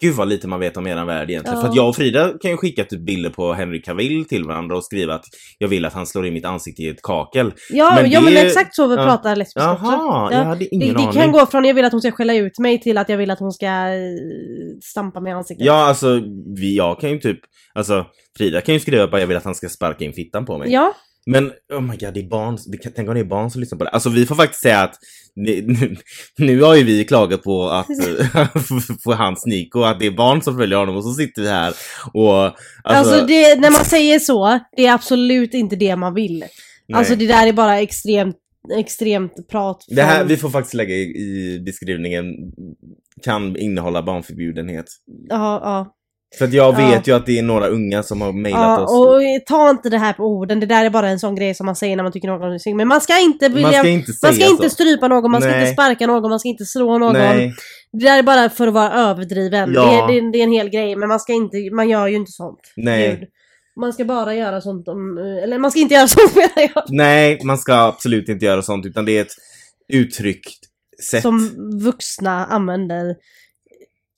Gud vad lite man vet om eran värld egentligen. Ja. För att jag och Frida kan ju skicka typ bilder på Henry Cavill till varandra och skriva att jag vill att han slår in mitt ansikte i ett kakel. Ja, Men ja det- men exakt så vi ja. pratar lesbiska Jaha, jag Ja. hade Det, ingen det aning. kan gå från jag vill att hon ska skälla ut mig till att jag vill att hon ska eh, stampa mig i ansiktet. Ja, alltså vi, jag kan ju typ, alltså Frida kan ju skriva bara jag vill att han ska sparka in fittan på mig. Ja, Men oh my god, det är barn, det kan, tänk om det är barn som lyssnar på det. Alltså vi får faktiskt säga att ni, nu, nu har ju vi klagat på att få hans Nico, att det är barn som följer honom och så sitter vi här och alltså, alltså, det, när man säger så, det är absolut inte det man vill. nej. Alltså det där är bara extremt, extremt prat. det här, från- vi får faktiskt lägga i, i beskrivningen, kan innehålla barnförbjudenhet. Ja, ja. För att jag Ja. vet ju att det är några unga som har mejlat ja oss. och ta inte det här på orden, det där är bara en sån grej som man säger när man tycker någon är snygg. Men man ska inte vilja... man ska inte Man ska inte strypa någon, man ska Nej. inte sparka någon, man ska inte slå någon. Nej, Det där är bara för att vara överdriven. Ja. Det, det, det är en hel grej, men man ska inte, man gör ju inte sånt. nej. Gud. Man ska bara göra sånt om, eller man ska inte göra sånt menar jag. Nej, man ska absolut inte göra sånt utan det är ett uttryckt sätt. Som vuxna använder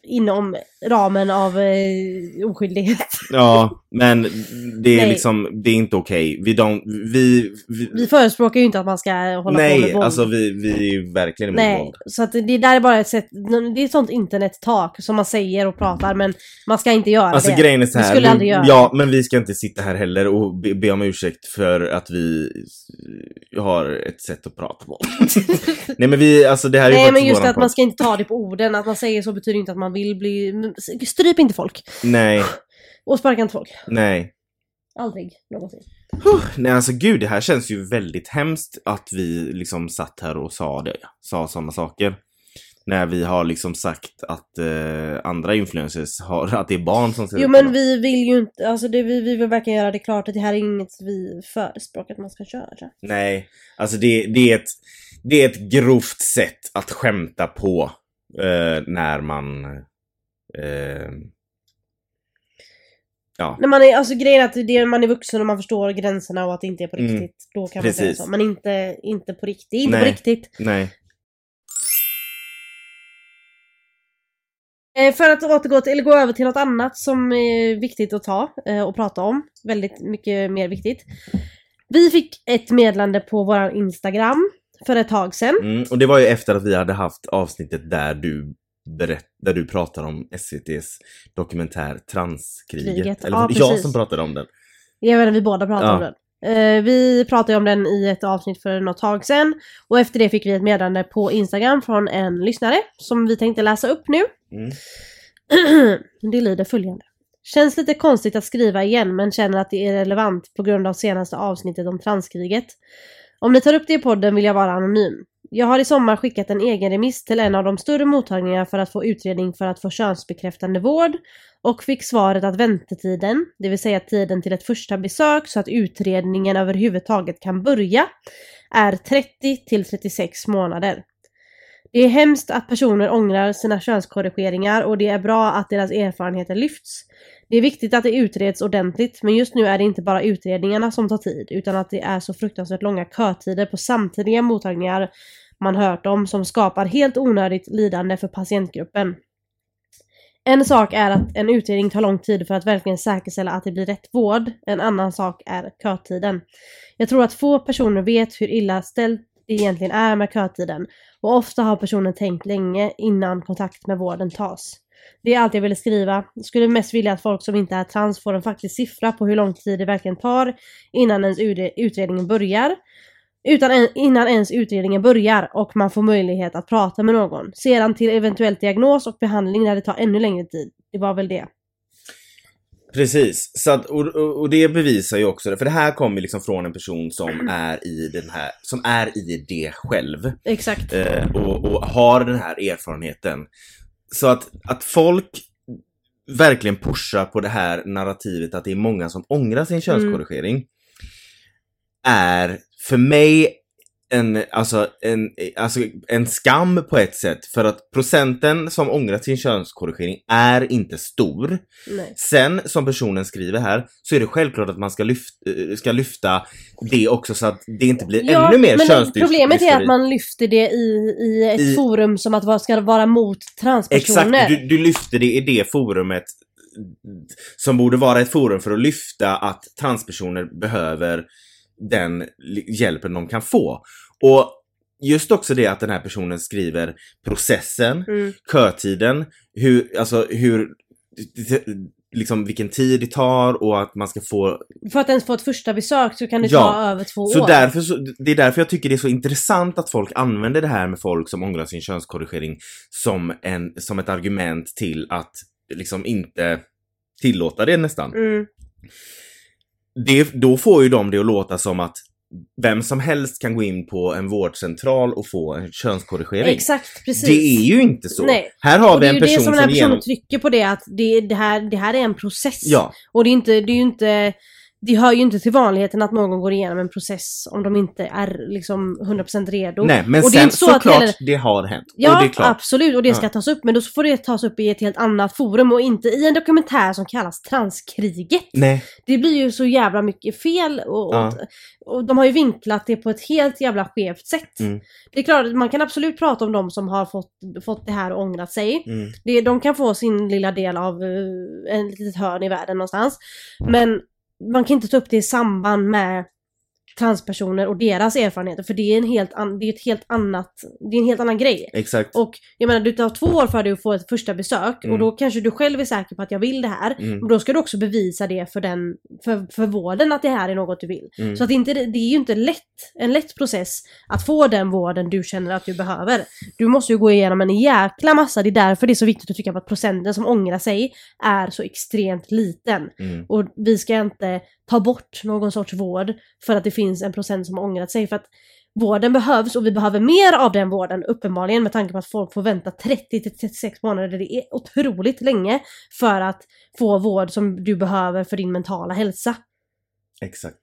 inom ramen av eh, oskyldighet. Ja, men det är Nej. liksom, det är inte okej. Vi, don't, vi, vi, Vi förespråkar ju inte att man ska hålla på med Nej, våld. alltså vi, vi är ju verkligen emot Nej, våld. så att det där är bara ett sätt, det är ett sånt internettak som man säger och pratar men man ska inte göra Alltså det. grejen är så Vi här, skulle nu- aldrig göra ja men vi ska inte sitta här heller och be, be om ursäkt för att vi har ett sätt att prata på. Nej men vi, alltså det här är ju Nej men just våran att man ska inte ta det på orden, att man säger så betyder inte att man vill bli... Stryp inte folk! Nej, Och sparka inte folk. nej. Aldrig någonsin. Nej alltså gud, det här känns ju väldigt hemskt att vi liksom satt här och sa det, sa sådana saker. När vi har liksom sagt att eh, andra influencers har, att det är barn som ser Jo men vi vill ju inte, alltså det, vi, vi vill verkligen göra det klart att det här är inget vi förespråkar att man ska köra. Nej, alltså det, det, är ett, det är ett grovt sätt att skämta på eh, när man... Eh, ja, När man är, alltså grejen är att det, man är vuxen och man förstår gränserna och att det inte är på Mm. riktigt. Då kan man säga Precis. så. Men inte, inte på riktigt. Inte Nej. på riktigt. nej. Eh, För att återgå till, eller gå över till något annat som är viktigt att ta eh, och prata om. Väldigt mycket mer viktigt. Vi fick ett meddelande på våran Instagram för ett tag sedan. Mm, och det var ju efter att vi hade haft avsnittet där du berätt, där du pratar om SVT's dokumentär Transkriget. Kriget. Eller Ja, jag precis. som pratade om den. Jag vet inte, vi båda pratade Ja. om den. Eh, vi pratade om den i ett avsnitt för något tag sedan. Och efter det fick vi ett meddelande på Instagram från en lyssnare som vi tänkte läsa upp nu. Mm. det lyder följande. Känns lite konstigt att skriva igen men känner att det är relevant på grund av senaste avsnittet om transkriget. Om ni tar upp det i podden vill jag vara anonym. Jag har i sommar skickat en egen remiss till en av de större mottagningarna för att få utredning för att få könsbekräftande vård och fick svaret att väntetiden, det vill säga tiden till ett första besök så att utredningen överhuvudtaget kan börja, är 30 till 36 månader. Det är hemskt att personer ångrar sina könskorrigeringar och det är bra att deras erfarenheter lyfts. Det är viktigt att det utreds ordentligt men just nu är det inte bara utredningarna som tar tid utan att det är så fruktansvärt långa kötider på samtliga mottagningar man hört om som skapar helt onödigt lidande för patientgruppen. En sak är att en utredning tar lång tid för att verkligen säkerställa att det blir rätt vård. En annan sak är kötiden. Jag tror att få personer vet hur illa ställt det egentligen är med kötiden och ofta har personen tänkt länge innan kontakt med vården tas. Det är allt jag ville skriva. Jag skulle mest vilja att folk som inte är trans får en faktisk siffra på hur lång tid det verkligen tar innan ens utredning utredningen börjar. Utan innan ens utredningen börjar och man får möjlighet att prata med någon. Sedan till eventuell diagnos och behandling där det tar ännu längre tid. Det var väl det. Precis, så att, och, och, det bevisar ju också det, för det här kommer liksom från en person som är i den här, som är i det själv. Exakt. eh, och, och har den här erfarenheten. Så att, att folk verkligen pushar på det här narrativet att det är många som ångrar sin könskorrigering är för mig en, alltså, en, alltså en skam på ett sätt för att procenten som ångrat sin könskorrigering är inte stor. Nej. Sen som personen skriver här så är det självklart att man ska lyfta, eh, ska lyfta det också så att det inte blir ännu mer könsdysfori. Problemet är att man lyfter det i, i ett I- forum som att vad ska vara mot transpersoner. Exakt, du, du lyfter det i det forumet som borde vara ett forum för att lyfta att transpersoner behöver den hjälpen de kan få. Och just också det att den här personen skriver processen, Mm. kötiden, hur, alltså hur, liksom vilken tid det tar och att man ska få För att ens få ett första besök så kan det Ja, ta över två Så år. därför så, det är därför jag tycker det är så intressant att folk använder det här med folk som ångrar sin könskorrigering som, en, som ett argument till att liksom inte tillåta det nästan. Mm. Det, då får ju de det att låta som att vem som helst kan gå in på en vårdcentral och få en könskorrigering. Exakt, precis. Det är ju inte så. Nej. Här har vi det är en ju det person som som, den här personen genom... trycker på det att det, det, här, det här är en process. Ja, Och det är, inte, det är ju inte... Det hör ju inte till vanligheten att någon går igenom en process om de inte är liksom 100% redo. nej men och det är sen så såklart heller- det har hänt. och Ja, klart. absolut. Och det ska Ja. tas upp. Men då får det tas upp i ett helt annat forum och inte i en dokumentär som kallas Transkriget. Nej, Det blir ju så jävla mycket fel och, Ja. och, och de har ju vinklat det på ett helt jävla skevt sätt. Mm. Det är klart, man kan absolut prata om de som har fått, fått det här och ångrat sig. mm. Det, de kan få sin lilla del av uh, en litet hörn i världen någonstans. Men man kan inte ta upp det i samband med transpersoner och deras erfarenheter för det är en helt, an, det är ett helt annat, det är en helt annan grej. exakt. Och jag menar, du tar två år för dig att få ett första besök Mm. och då kanske du själv är säker på att jag vill det här. Mm. Och då ska du också bevisa det för, den, för, för vården att det här är något du vill. Mm. Så att det, inte, det är ju inte lätt, en lätt process att få den vården du känner att du behöver. Du måste ju gå igenom en jäkla massa, det är därför det är så viktigt att trycka på att procenten som ångrar sig är så extremt liten. Mm. Och vi ska inte ta bort någon sorts vård för att det finns en procent som har ångrat sig. För att vården behövs och vi behöver mer av den vården uppenbarligen med tanke på att folk får vänta 30 till 36 månader. Det är otroligt länge för att få vård som du behöver för din mentala hälsa. Exakt.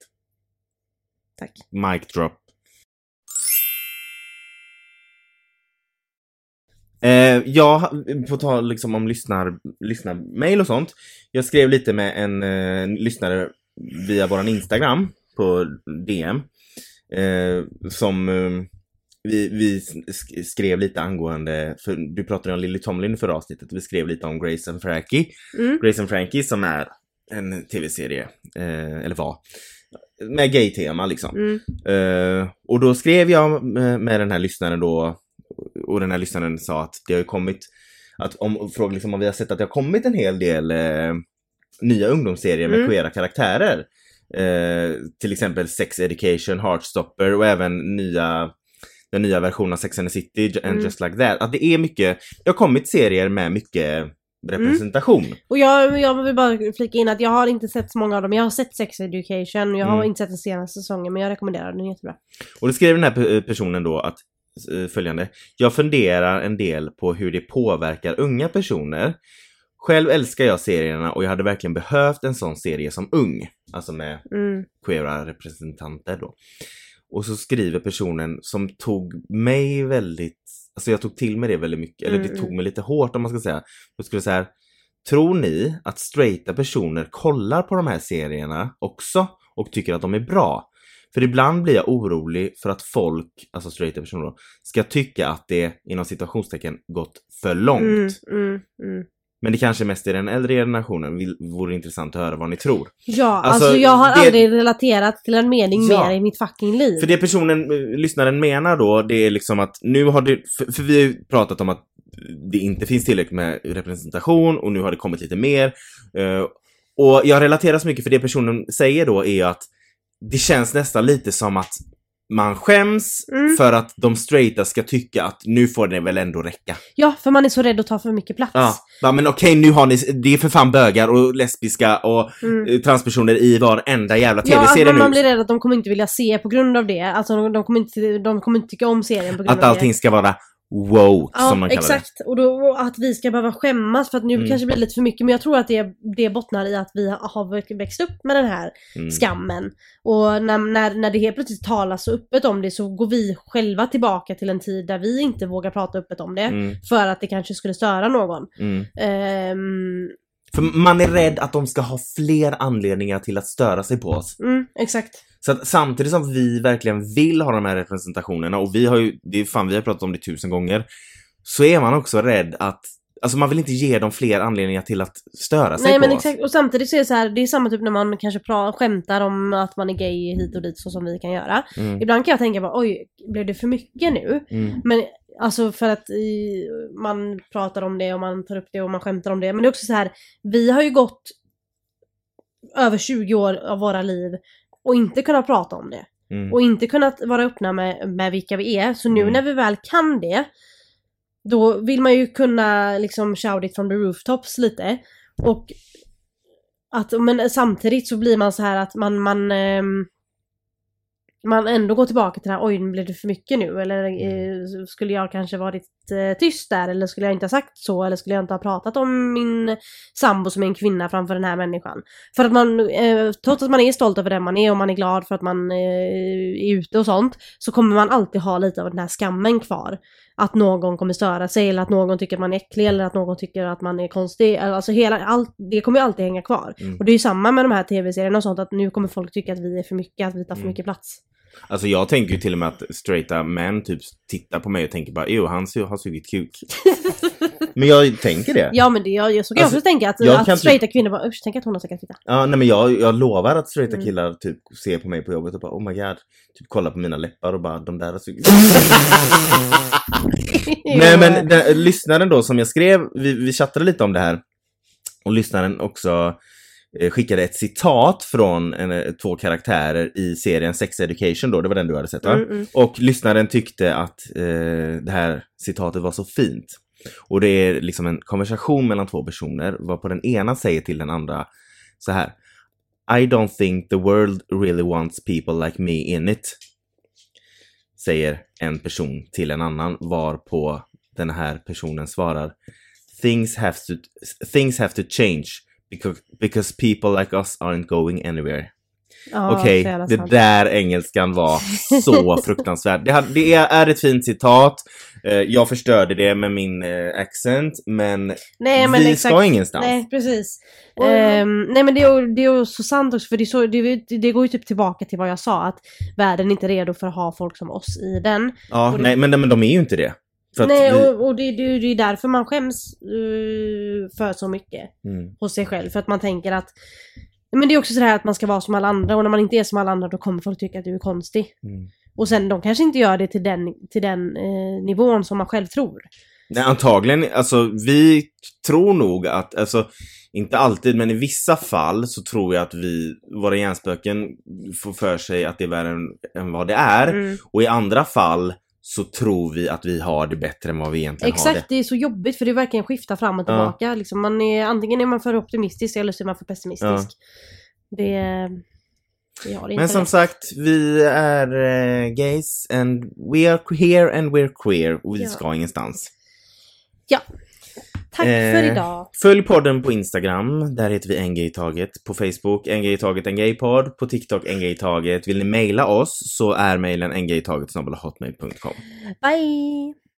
Tack. Mic drop. Eh, ja, på tal liksom om lyssnar, lyssnarmail och sånt. Jag skrev lite med en eh, lyssnare via våran Instagram på DM. Eh, som eh, vi, vi sk- skrev lite angående, för du pratade om Lily Tomlin förra avsnittet, vi skrev lite om Grace and Frankie. Mm. Grace and Frankie som är en tv-serie, eh, eller var, med gay-tema liksom. Mm. Eh, och då skrev jag med, med den här lyssnaren då, och den här lyssnaren sa att det har ju kommit, att om, frågade liksom om vi har sett att det har kommit en hel del eh, nya ungdomsserier med Mm. queera karaktärer. Eh, till exempel Sex Education, Heartstopper och även nya den nya versionen av Sex and the City and Mm. Just Like That. Att det är mycket, det har kommit serier med mycket representation. Och jag, jag vill bara flika in att jag har inte sett så många av dem. Jag har sett Sex Education, jag har Mm. inte sett den senaste säsongen men jag rekommenderar den, den är jättebra. Och då skrev den här pe- personen då att eh, följande. Jag funderar en del på hur det påverkar unga personer. Själv älskar jag serierna och jag hade verkligen behövt en sån serie som ung. Alltså med Mm. queera representanter då. Och så skriver personen som tog mig väldigt, alltså jag tog till mig det väldigt mycket, eller det mm. tog mig lite hårt om man ska säga. Jag skulle säga Tror ni att straighta personer kollar på de här serierna också och tycker att de är bra? För ibland blir jag orolig för att folk, alltså straighta personer då, ska tycka att det inom situationstecken gått för långt. Mm, mm, mm. Men det kanske mest är den äldre generationen, vore intressant att höra vad ni tror. Ja, Alltså, alltså, jag har det- aldrig relaterat till en mening Ja. mer i mitt fucking liv. För det personen, eh, lyssnaren menar då, det är liksom att nu har det, för, för vi har ju pratat om att det inte finns tillräckligt med representation och nu har det kommit lite mer. Eh, och jag relaterar så mycket för det personen säger då är att det känns nästan lite som att man skäms Mm. för att de straighta ska tycka att nu får det väl ändå räcka. Ja, för man är så rädd att ta för mycket plats. Ja, bara, men okej nu har ni, det är för fan bögar och lesbiska och Mm. eh, transpersoner i varenda jävla Ja, att tv-serie man, nu. man blir rädd att de kommer inte vilja se på grund av det. Alltså de, de, kommer, inte, de kommer inte tycka om serien på grund Att av allting det. ska vara woke Ja, som man kallar det. exakt. Och, då, att vi ska behöva skämmas för att nu Mm. kanske det blir lite för mycket. Men jag tror att det, det bottnar i att vi har växt upp med den här Mm. skammen. Och när, när, när det helt plötsligt talas så öppet om det så går vi själva tillbaka till en tid där vi inte vågar prata öppet om det. Mm, För att det kanske skulle störa någon. mm. För man är rädd att de ska ha fler anledningar till att störa sig på oss. mm, exakt. Så att samtidigt som vi verkligen vill ha de här representationerna och vi har ju, det är fan vi har pratat om det tusen gånger, så är man också rädd att, alltså man vill inte ge dem fler anledningar till att störa sig Nej på men oss. exakt, och samtidigt så är det så här, det är samma typ när man kanske pra- skämtar om att man är gay hit och dit så som vi kan göra. Mm, Ibland kan jag tänka bara oj, blev det för mycket nu? mm, Men alltså för att i, man pratar om det och man tar upp det och man skämtar om det. Men det är också så här, vi har ju gått över 20 år av våra liv och inte kunnat prata om det. mm. Och inte kunnat vara öppna med, med vilka vi är. Så nu Mm. när vi väl kan det, då vill man ju kunna liksom shout it from the rooftops lite. Och att, men samtidigt så blir man så här att man, man, ehm, man ändå går tillbaka till det här, oj blev det för mycket nu, eller eh, skulle jag kanske varit eh, tyst där, eller skulle jag inte ha sagt så, eller skulle jag inte ha pratat om min sambo som är en kvinna framför den här människan. För att man, eh, trots att man är stolt över den man är och man är glad för att man eh, är ute och sånt, så kommer man alltid ha lite av den här skammen kvar. Att någon kommer störa sig, eller att någon tycker att man är äcklig, eller att någon tycker att man är konstig. Alltså hela, allt, det kommer ju alltid hänga kvar. Mm. Och det är ju samma med de här tv-serierna och sånt, att nu kommer folk tycka att vi är för mycket, att vi tar för Mm. mycket plats. Alltså jag tänker ju till och med att straighta män typ tittar på mig och tänker bara jo han har sugit kuk. Men jag tänker det. Ja men det, jag, jag så kan jag Alltså, också tänka att, jag att typ- straighta kvinnor bara usch, tänk att hon har sugat fitta. Ja, nej men jag, jag lovar att straighta Mm. killar typ ser på mig på jobbet och bara oh my god. Typ kollar på mina läppar och bara de där har sugit. Nej men den, lyssnaren då som jag skrev, vi, vi chattade lite om det här. Och lyssnaren också skickade ett citat från en, eh, två karaktärer i serien Sex Education då, det var den du hade sett va? Mm, mm. Och lyssnaren tyckte att eh, det här citatet var så fint. Och det är liksom en konversation mellan två personer, varpå den ena säger till den andra så här. I don't think the world really wants people like me in it. Säger en person till en annan, varpå den här personen svarar. Things have to, things have to change because, because people like us aren't going anywhere. Ja, Okej, jävla det sant. där engelskan var så fruktansvärd. Det, hade- det är ett fint citat. Eh, Jag förstörde det med min eh, accent, men, Nej, men vi exakt. ska ingenstans. Nej, precis. Ehm, nej men det är, det är så sant också, för det, är så, det, det går ju typ tillbaka till vad jag sa, att världen inte är redo för att ha folk som oss i den. Ja, nej, men, men de är ju inte det. Nej, vi, och, och det, det, det är därför man skäms eh, för så mycket mm, hos sig själv, för att man tänker att Men det är också så här att man ska vara som alla andra och när man inte är som alla andra då kommer folk tycka att du är konstig. Mm. Och sen de kanske inte gör det till den, till den eh, nivån som man själv tror. Nej, antagligen, alltså vi tror nog att, alltså inte alltid, men i vissa fall så tror jag att vi, våra hjärnspöken får för sig att det är värre än, än vad det är. Mm. Och i andra fall så tror vi att vi har det bättre än vad vi egentligen har Exakt, det. det är så jobbigt för det är verkligen skifta fram och Ja. tillbaka. Liksom man är, antingen är man för optimistisk eller så är man för pessimistisk. Det, det har inte Men som rätt. sagt, vi är eh, gays and we are here and we're queer och vi Ja. ska ingenstans. Tack för eh, idag. Följ podden på Instagram, där heter vi en i taget. På Facebook, en i taget, en gaypodd. På TikTok, en i taget. Vill ni mejla oss så är mejlen en gay i taget snabel-a hotmail.com. Bye!